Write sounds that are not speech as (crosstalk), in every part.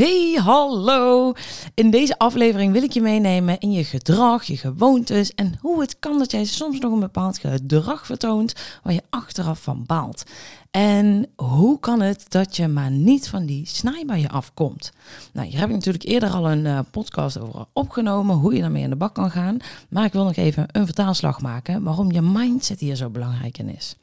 Hey, hallo! In deze aflevering wil ik je meenemen in je gedrag, je gewoontes en hoe het kan dat jij soms nog een bepaald gedrag vertoont waar je achteraf van baalt. En hoe kan het dat je maar niet van die je afkomt? Nou, hier heb ik natuurlijk eerder al een uh, podcast over opgenomen, hoe je daarmee aan de bak kan gaan. Maar ik wil nog even een vertaalslag maken waarom je mindset hier zo belangrijk in is.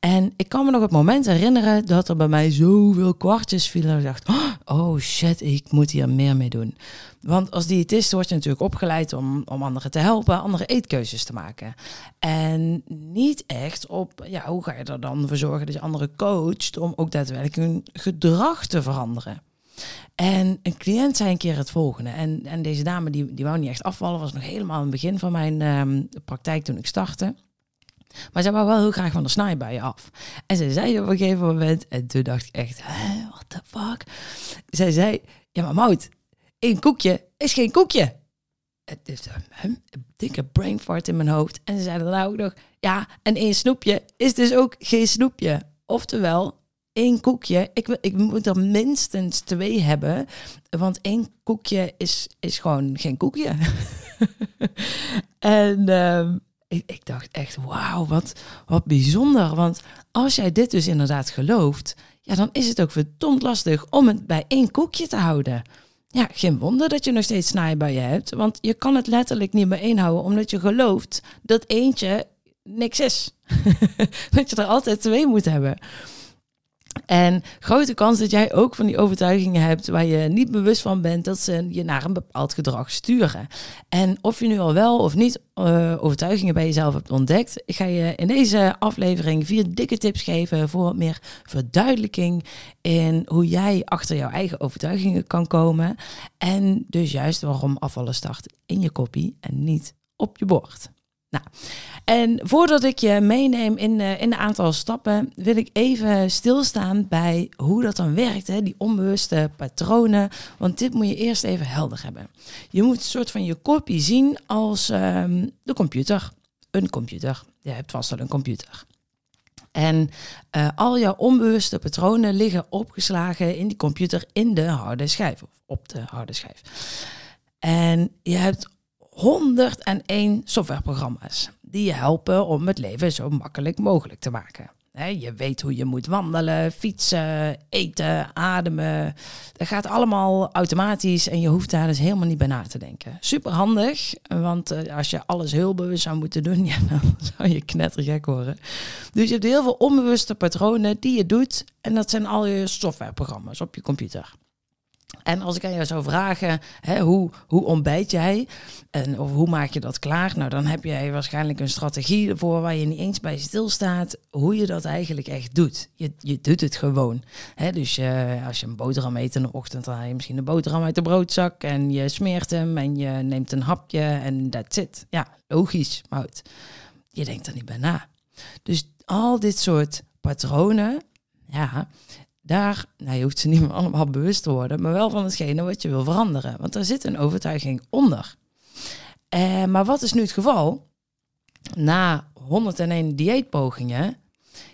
En ik kan me nog het moment herinneren dat er bij mij zoveel kwartjes vielen. Dat ik dacht, oh shit, ik moet hier meer mee doen. Want als diëtist word je natuurlijk opgeleid om, om anderen te helpen, andere eetkeuzes te maken. En niet echt op, ja, hoe ga je er dan voor zorgen dat je anderen coacht om ook daadwerkelijk hun gedrag te veranderen. En een cliënt zei een keer het volgende. En, en deze dame die, die wou niet echt afvallen, was nog helemaal aan het begin van mijn um, praktijk toen ik startte. Maar zij wou wel heel graag van de snijbijen af. En ze zei op een gegeven moment, en toen dacht ik echt, what the fuck? Zij zei, ja maar Mout, een koekje is geen koekje. Het is een dikke brain fart in mijn hoofd. En ze zeiden daarna ook nog, ja, en één snoepje is dus ook geen snoepje. Oftewel, één koekje, ik, ik moet er minstens twee hebben. Want één koekje is, is gewoon geen koekje. (laughs) en... Um, ik, ik dacht echt, wauw, wat, wat bijzonder. Want als jij dit dus inderdaad gelooft, ja, dan is het ook verdomd lastig om het bij één koekje te houden. Ja, geen wonder dat je nog steeds snaai bij je hebt, want je kan het letterlijk niet meer inhouden, omdat je gelooft dat eentje niks is. (laughs) dat je er altijd twee moet hebben. En grote kans dat jij ook van die overtuigingen hebt waar je niet bewust van bent dat ze je naar een bepaald gedrag sturen. En of je nu al wel of niet uh, overtuigingen bij jezelf hebt ontdekt, ga je in deze aflevering vier dikke tips geven voor meer verduidelijking in hoe jij achter jouw eigen overtuigingen kan komen. En dus juist waarom afvallen start in je kopie en niet op je bord. Nou, en voordat ik je meeneem in, uh, in een aantal stappen, wil ik even stilstaan bij hoe dat dan werkt, hè, die onbewuste patronen. Want dit moet je eerst even helder hebben. Je moet een soort van je kopie zien als um, de computer. Een computer. Je hebt vast wel een computer. En uh, al jouw onbewuste patronen liggen opgeslagen in die computer in de harde schijf, of op de harde schijf. En je hebt 101 softwareprogramma's die je helpen om het leven zo makkelijk mogelijk te maken. je weet hoe je moet wandelen, fietsen, eten, ademen. Dat gaat allemaal automatisch en je hoeft daar dus helemaal niet bij na te denken. Super handig, want eh, als je alles heel bewust zou moeten doen, (laughs) ja, dan zou je knettergek worden. Dus je hebt heel veel onbewuste patronen die je doet en dat zijn al je softwareprogramma's op je computer. En als ik aan jou zou vragen, hè, hoe, hoe ontbijt jij en of hoe maak je dat klaar? Nou, dan heb jij waarschijnlijk een strategie ervoor waar je niet eens bij stilstaat hoe je dat eigenlijk echt doet. Je, je doet het gewoon. Hè, dus uh, als je een boterham eet in de ochtend, dan haal je misschien een boterham uit de broodzak en je smeert hem en je neemt een hapje en that's it. Ja, logisch, maar. Je denkt er niet bij na. Dus al dit soort patronen, ja, daar, nou, je hoeft ze niet allemaal bewust te worden, maar wel van hetgene wat je wil veranderen. Want er zit een overtuiging onder. Eh, maar wat is nu het geval? Na 101 dieetpogingen,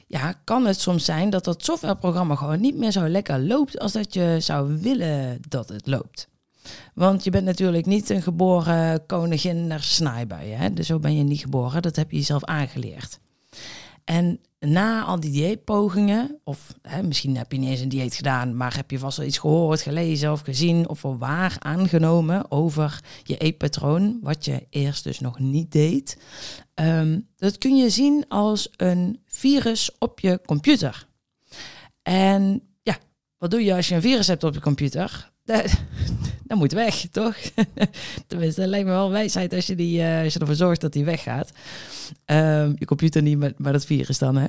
ja, kan het soms zijn dat dat softwareprogramma gewoon niet meer zo lekker loopt als dat je zou willen dat het loopt. Want je bent natuurlijk niet een geboren koningin naar snijbuien. Hè? Dus zo ben je niet geboren. Dat heb je jezelf aangeleerd. En na al die dieetpogingen, of hè, misschien heb je niet eens een dieet gedaan, maar heb je vast wel iets gehoord, gelezen of gezien of waar aangenomen over je eetpatroon, wat je eerst dus nog niet deed. Um, dat kun je zien als een virus op je computer. En ja, wat doe je als je een virus hebt op je computer? Dat moet weg, toch? (laughs) Tenminste, dat lijkt me wel wijsheid als je, die, uh, als je ervoor zorgt dat die weggaat. Um, je computer niet, met, maar dat virus dan, hè?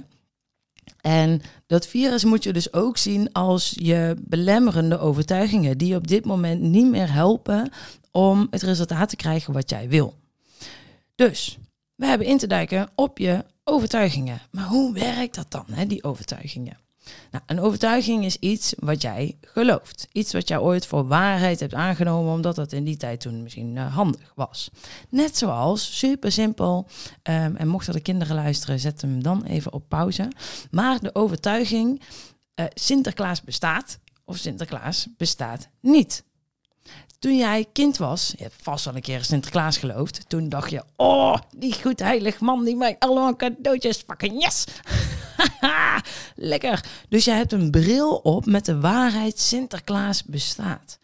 En dat virus moet je dus ook zien als je belemmerende overtuigingen, die op dit moment niet meer helpen om het resultaat te krijgen wat jij wil. Dus we hebben in te duiken op je overtuigingen. Maar hoe werkt dat dan, hè, die overtuigingen? Nou, een overtuiging is iets wat jij gelooft. Iets wat jij ooit voor waarheid hebt aangenomen, omdat dat in die tijd toen misschien uh, handig was. Net zoals, super simpel, um, en mochten de kinderen luisteren, zet hem dan even op pauze. Maar de overtuiging, uh, Sinterklaas bestaat of Sinterklaas bestaat niet. Toen jij kind was, je hebt vast al een keer Sinterklaas geloofd. Toen dacht je, oh, die goed heilig man die maakt allemaal cadeautjes. Fucking yes! (laughs) Lekker. Dus je hebt een bril op met de waarheid Sinterklaas bestaat.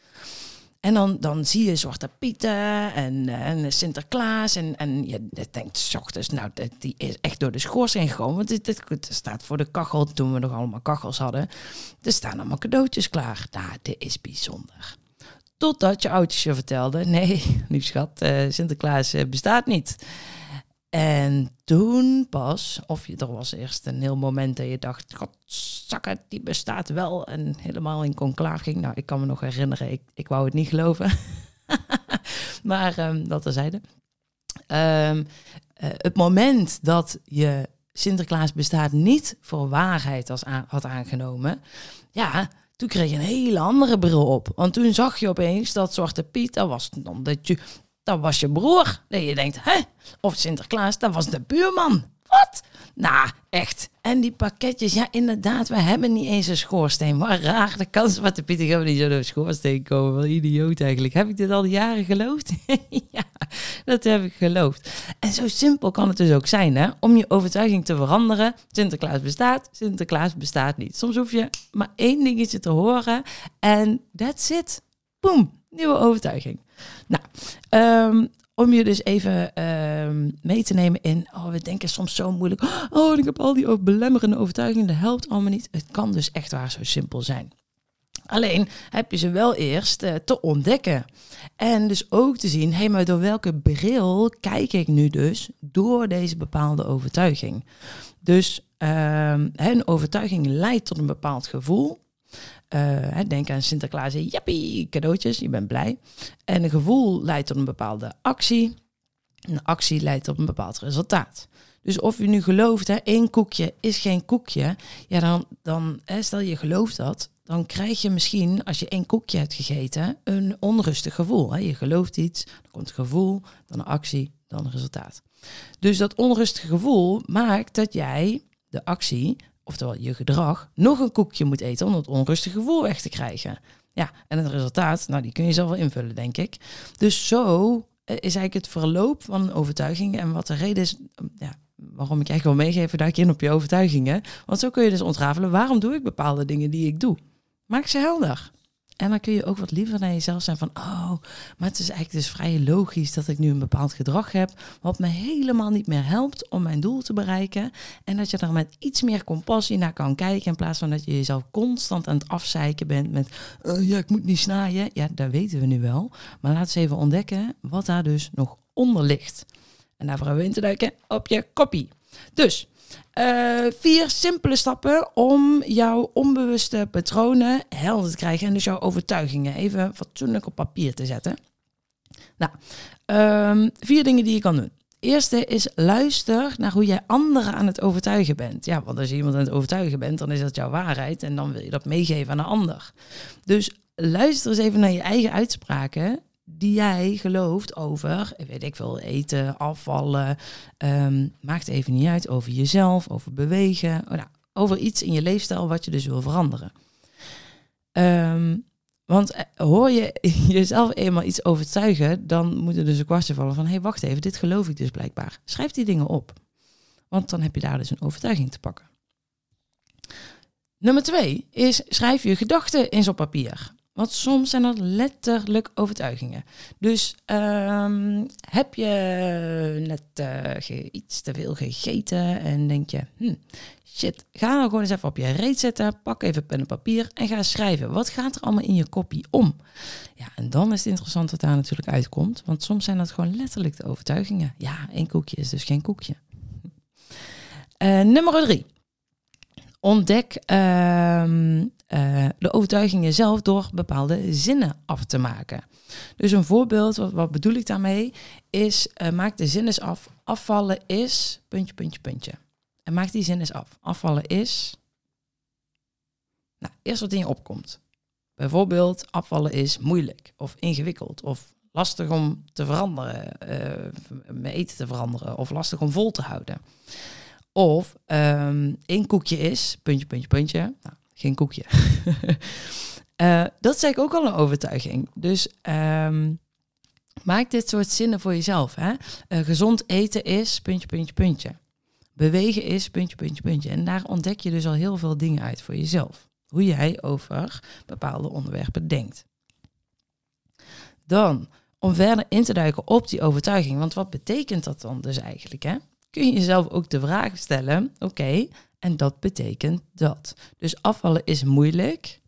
En dan, dan zie je Zwarte Pieten en, en Sinterklaas. En, en je denkt s ochtends, nou, die is echt door de schoorsteen gekomen. Want dit, dit, staat voor de kachel, toen we nog allemaal kachels hadden. Er staan allemaal cadeautjes klaar. Nou, dit is bijzonder. Totdat je oudjes je vertelde, nee, (laughs) lief schat, uh, Sinterklaas uh, bestaat niet. En toen pas, of je, er was eerst een heel moment dat je dacht, god, zakken, die bestaat wel. En helemaal in conclave ging. Nou, ik kan me nog herinneren, ik, ik wou het niet geloven. (laughs) maar um, dat terzijde. Um, het moment dat je Sinterklaas bestaat niet voor waarheid als had aangenomen, ja, toen kreeg je een hele andere bril op. Want toen zag je opeens dat Zwarte Piet, dat was omdat je, dat was je broer. Dat je denkt, hè? Of Sinterklaas, dat was de buurman. Wat? Nou, echt. En die pakketjes, ja, inderdaad, we hebben niet eens een schoorsteen. Maar raar, de kans wat de Pieter hebben niet zo door schoorsteen komen. Wel idioot eigenlijk. Heb ik dit al jaren geloofd? (laughs) ja, dat heb ik geloofd. En zo simpel kan het dus ook zijn, hè? Om je overtuiging te veranderen. Sinterklaas bestaat, Sinterklaas bestaat niet. Soms hoef je maar één dingetje te horen en that's it. Boom, nieuwe overtuiging. Nou, um, om je dus even uh, mee te nemen in, oh, we denken soms zo moeilijk, oh, ik heb al die belemmerende overtuigingen, dat helpt allemaal niet. Het kan dus echt waar zo simpel zijn. Alleen heb je ze wel eerst uh, te ontdekken. En dus ook te zien, hé, hey, maar door welke bril kijk ik nu dus door deze bepaalde overtuiging? Dus uh, een overtuiging leidt tot een bepaald gevoel. Uh, denk aan Sinterklaas, jappie, cadeautjes, je bent blij. En een gevoel leidt tot een bepaalde actie. Een actie leidt tot een bepaald resultaat. Dus of je nu gelooft, hè, één koekje is geen koekje, ja, dan, dan hè, stel je gelooft dat, dan krijg je misschien, als je één koekje hebt gegeten, een onrustig gevoel. Hè. Je gelooft iets, dan komt een gevoel, dan een actie, dan een resultaat. Dus dat onrustige gevoel maakt dat jij de actie oftewel je gedrag, nog een koekje moet eten om het onrustige gevoel weg te krijgen. Ja, en het resultaat, nou die kun je zelf wel invullen, denk ik. Dus zo eh, is eigenlijk het verloop van overtuigingen en wat de reden is, ja, waarom ik eigenlijk wil meegeven, duik in op je overtuigingen. Want zo kun je dus ontrafelen, waarom doe ik bepaalde dingen die ik doe? Maak ze helder. En dan kun je ook wat liever naar jezelf zijn van, oh, maar het is eigenlijk dus vrij logisch dat ik nu een bepaald gedrag heb, wat me helemaal niet meer helpt om mijn doel te bereiken. En dat je daar met iets meer compassie naar kan kijken, in plaats van dat je jezelf constant aan het afzeiken bent met, uh, ja, ik moet niet snaaien. Ja, dat weten we nu wel. Maar laten we even ontdekken wat daar dus nog onder ligt. En daarvoor hebben we in te duiken op je kopie. Dus, uh, vier simpele stappen om jouw onbewuste patronen helder te krijgen en dus jouw overtuigingen even fatsoenlijk op papier te zetten. Nou, um, vier dingen die je kan doen. Eerste is luister naar hoe jij anderen aan het overtuigen bent. Ja, want als je iemand aan het overtuigen bent, dan is dat jouw waarheid en dan wil je dat meegeven aan een ander. Dus luister eens even naar je eigen uitspraken die jij gelooft over, weet ik veel, eten, afvallen, um, maakt even niet uit, over jezelf, over bewegen, oh, nou, over iets in je leefstijl wat je dus wil veranderen. Um, want eh, hoor je (laughs) jezelf eenmaal iets overtuigen, dan moet er dus een kwartje vallen van, hé, hey, wacht even, dit geloof ik dus blijkbaar. Schrijf die dingen op, want dan heb je daar dus een overtuiging te pakken. Nummer twee is schrijf je gedachten eens op papier. Want soms zijn dat letterlijk overtuigingen. Dus um, heb je net uh, iets te veel gegeten en denk je, hm, shit, ga nou gewoon eens even op je reet zetten, pak even pen en papier en ga schrijven. Wat gaat er allemaal in je kopie om? Ja, en dan is het interessant wat daar natuurlijk uitkomt, want soms zijn dat gewoon letterlijk de overtuigingen. Ja, één koekje is dus geen koekje. Uh, nummer drie ontdek ehm, eh, de overtuigingen zelf door bepaalde zinnen af te maken. Dus een voorbeeld, wat, bedoel ik daarmee, is uh, maak de zin eens af. Afvallen is, puntje, puntje, puntje. En maak die zin eens af. Afvallen is, nou, eerst wat in je opkomt. Bijvoorbeeld, afvallen is moeilijk of ingewikkeld of lastig om te veranderen, uh, eten te veranderen of lastig om vol te houden. Of um, één koekje is, puntje, puntje, puntje. Nou, geen koekje. uh, (laughs) dat is eigenlijk ook al een overtuiging. Dus um, maak dit soort zinnen voor jezelf. Hè? Uh, gezond eten is, puntje, puntje, puntje. Bewegen is, puntje, puntje, puntje. En daar ontdek je dus al heel veel dingen uit voor jezelf. Hoe jij over bepaalde onderwerpen denkt. Dan, om verder in te duiken op die overtuiging. Want wat betekent dat dan dus eigenlijk? Hè? Kun je jezelf ook de vraag stellen, oké, en dat betekent dat. Dus afvallen is moeilijk.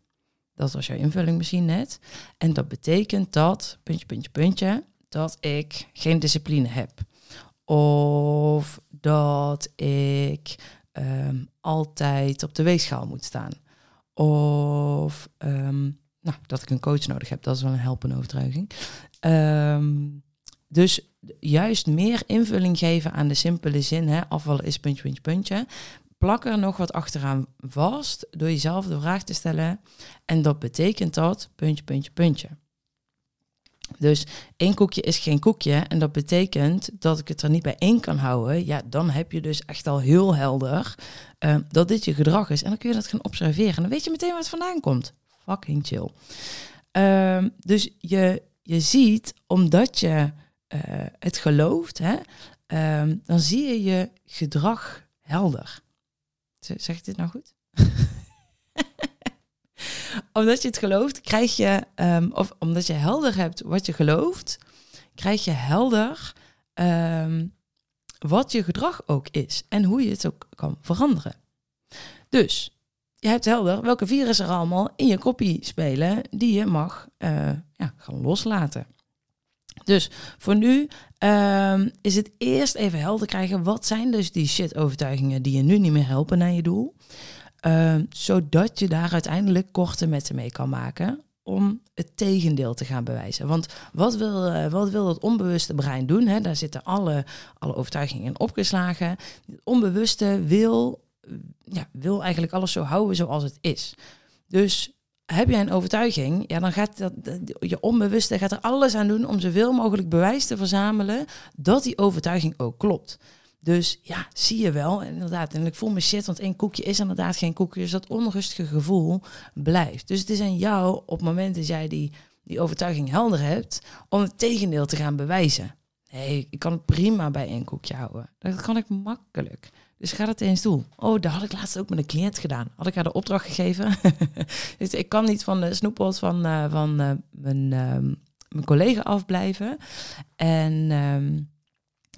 Dat was jouw invulling misschien net. En dat betekent dat, puntje, puntje, puntje, dat ik geen discipline heb. Of dat ik um, altijd op de weegschaal moet staan. Of um, nou, dat ik een coach nodig heb, dat is wel een helpende overtuiging. Um, dus juist meer invulling geven aan de simpele zin, hè, afvallen is puntje, puntje, puntje. Plak er nog wat achteraan vast door jezelf de vraag te stellen. En dat betekent dat, puntje, puntje, puntje. Dus één koekje is geen koekje. En dat betekent dat ik het er niet bij één kan houden. Ja, dan heb je dus echt al heel helder uh, dat dit je gedrag is. En dan kun je dat gaan observeren. En dan weet je meteen waar het vandaan komt. Fucking chill. Uh, dus je, je ziet, omdat je uh, het gelooft, hè, uh, dan zie je je gedrag helder. Zeg ik dit nou goed? (laughs) omdat je het gelooft, krijg je, um, of omdat je helder hebt wat je gelooft, krijg je helder um, wat je gedrag ook is en hoe je het ook kan veranderen. Dus je hebt helder welke virussen er allemaal in je kopie spelen die je mag uh, ja, gaan loslaten. Dus voor nu um, is het eerst even helder krijgen. Wat zijn dus die shit overtuigingen die je nu niet meer helpen naar je doel? Um, zodat je daar uiteindelijk korte metten mee kan maken om het tegendeel te gaan bewijzen. Want wat wil, uh, wat wil het onbewuste brein doen? Hè? Daar zitten alle, alle overtuigingen in opgeslagen. Het onbewuste wil, ja, wil eigenlijk alles zo houden zoals het is. Dus heb jij een overtuiging, ja, dan gaat dat, je onbewuste gaat er alles aan doen om zoveel mogelijk bewijs te verzamelen dat die overtuiging ook klopt. Dus ja, zie je wel, inderdaad. En ik voel me shit, want één koekje is inderdaad geen koekje. Dus dat onrustige gevoel blijft. Dus het is aan jou, op het moment dat jij die, die overtuiging helder hebt, om het tegendeel te gaan bewijzen. Nee, ik kan het prima bij één koekje houden. Dat kan ik makkelijk. Dus ga dat eens doen. Oh, dat had ik laatst ook met een cliënt gedaan. Had ik haar de opdracht gegeven. (laughs) dus ik kan niet van de snoeppot van, uh, van uh, mijn, uh, mijn collega afblijven. En um,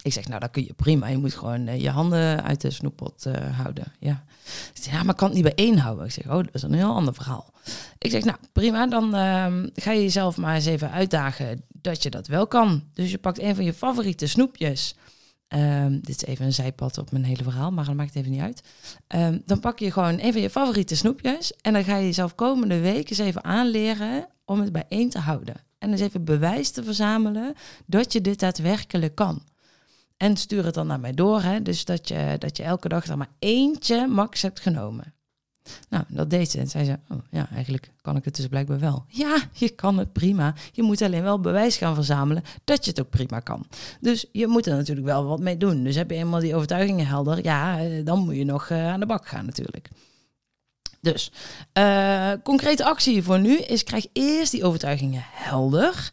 ik zeg, nou, dat kun je prima. Je moet gewoon uh, je handen uit de snoeppot houden. Ja. Zeg, ja, maar ik kan het niet bij één houden. Ik zeg, oh, dat is een heel ander verhaal. Ik zeg, nou, prima. Dan ehm, ga je jezelf maar eens even uitdagen dat je dat wel kan. Dus je pakt een van je favoriete snoepjes... Um, dit is even een zijpad op mijn hele verhaal, maar dat maakt even niet uit. Um, dan pak je gewoon een van je favoriete snoepjes en dan ga je jezelf komende week eens even aanleren om het bijeen te houden. En eens even bewijs te verzamelen dat je dit daadwerkelijk kan. En stuur het dan naar mij door, hè? dus dat je, dat je elke dag er maar eentje max hebt genomen. Nou, dat deed ze. En zei ze, oh, ja, eigenlijk kan ik het dus blijkbaar wel. Ja, je kan het prima. Je moet alleen wel bewijs gaan verzamelen dat je het ook prima kan. Dus je moet er natuurlijk wel wat mee doen. Dus heb je eenmaal die overtuigingen helder, ja, eh, dan moet je nog uh, aan de bak gaan natuurlijk. Dus, uh, concrete actie voor nu is krijg eerst die overtuigingen helder.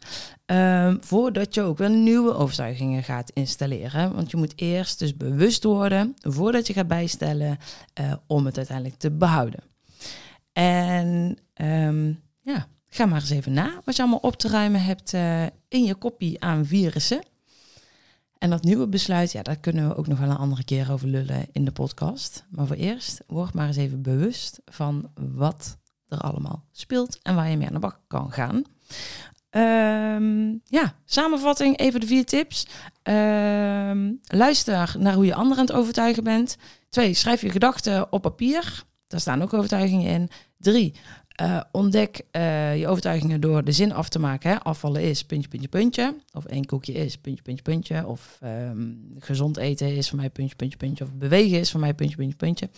Um, voordat je ook weer nieuwe overtuigingen gaat installeren. Want je moet eerst dus bewust worden voordat je gaat bijstellen uh, om het uiteindelijk te behouden. En um, ja, ga maar eens even na wat je allemaal op te ruimen hebt uh, in je kopie aan virussen. En dat nieuwe besluit, ja, daar kunnen we ook nog wel een andere keer over lullen in de podcast. Maar voor eerst, word maar eens even bewust van wat er allemaal speelt en waar je mee aan de bak kan gaan. Um, ja, samenvatting, even de vier tips. Um, luister naar hoe je anderen aan het overtuigen bent. Twee, schrijf je gedachten op papier. daar staan ook overtuigingen in. Drie, uh, ontdek uh, je overtuigingen door de zin af te maken. Hè? Afvallen is puntje, puntje, puntje. Of één koekje is puntje, puntje, puntje. Of um, gezond eten is voor mij puntje, puntje, puntje. Of bewegen is voor mij puntje, puntje, puntje.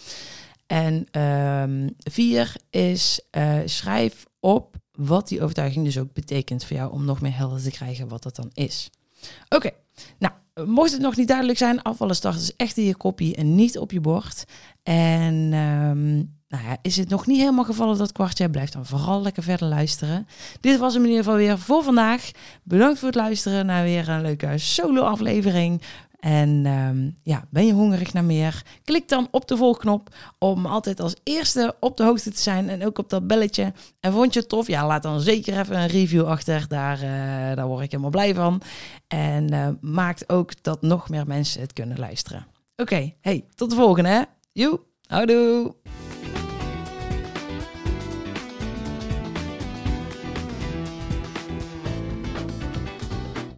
En vier is uh, schrijf op wat die overtuiging dus ook betekent voor jou om nog meer helder te krijgen wat dat dan is. Oké, nou, mocht het nog niet duidelijk zijn, afvallen starten is echt in je kopie en niet op je bord. En um, nou ja, is het nog niet helemaal gevallen dat kwartje? Blijf dan vooral lekker verder luisteren. Dit was hem in ieder geval weer voor vandaag. Bedankt voor het luisteren naar weer een leuke solo-aflevering. En um, ja, ben je hongerig naar meer? Klik dan op de volgknop om altijd als eerste op de hoogte te zijn en ook op dat belletje. En vond je het tof? Ja, laat dan zeker even een review achter. Daar, uh, daar word ik helemaal blij van. En uh, maakt ook dat nog meer mensen het kunnen luisteren. Oké, hey, tot de volgende. Joe, houdoe.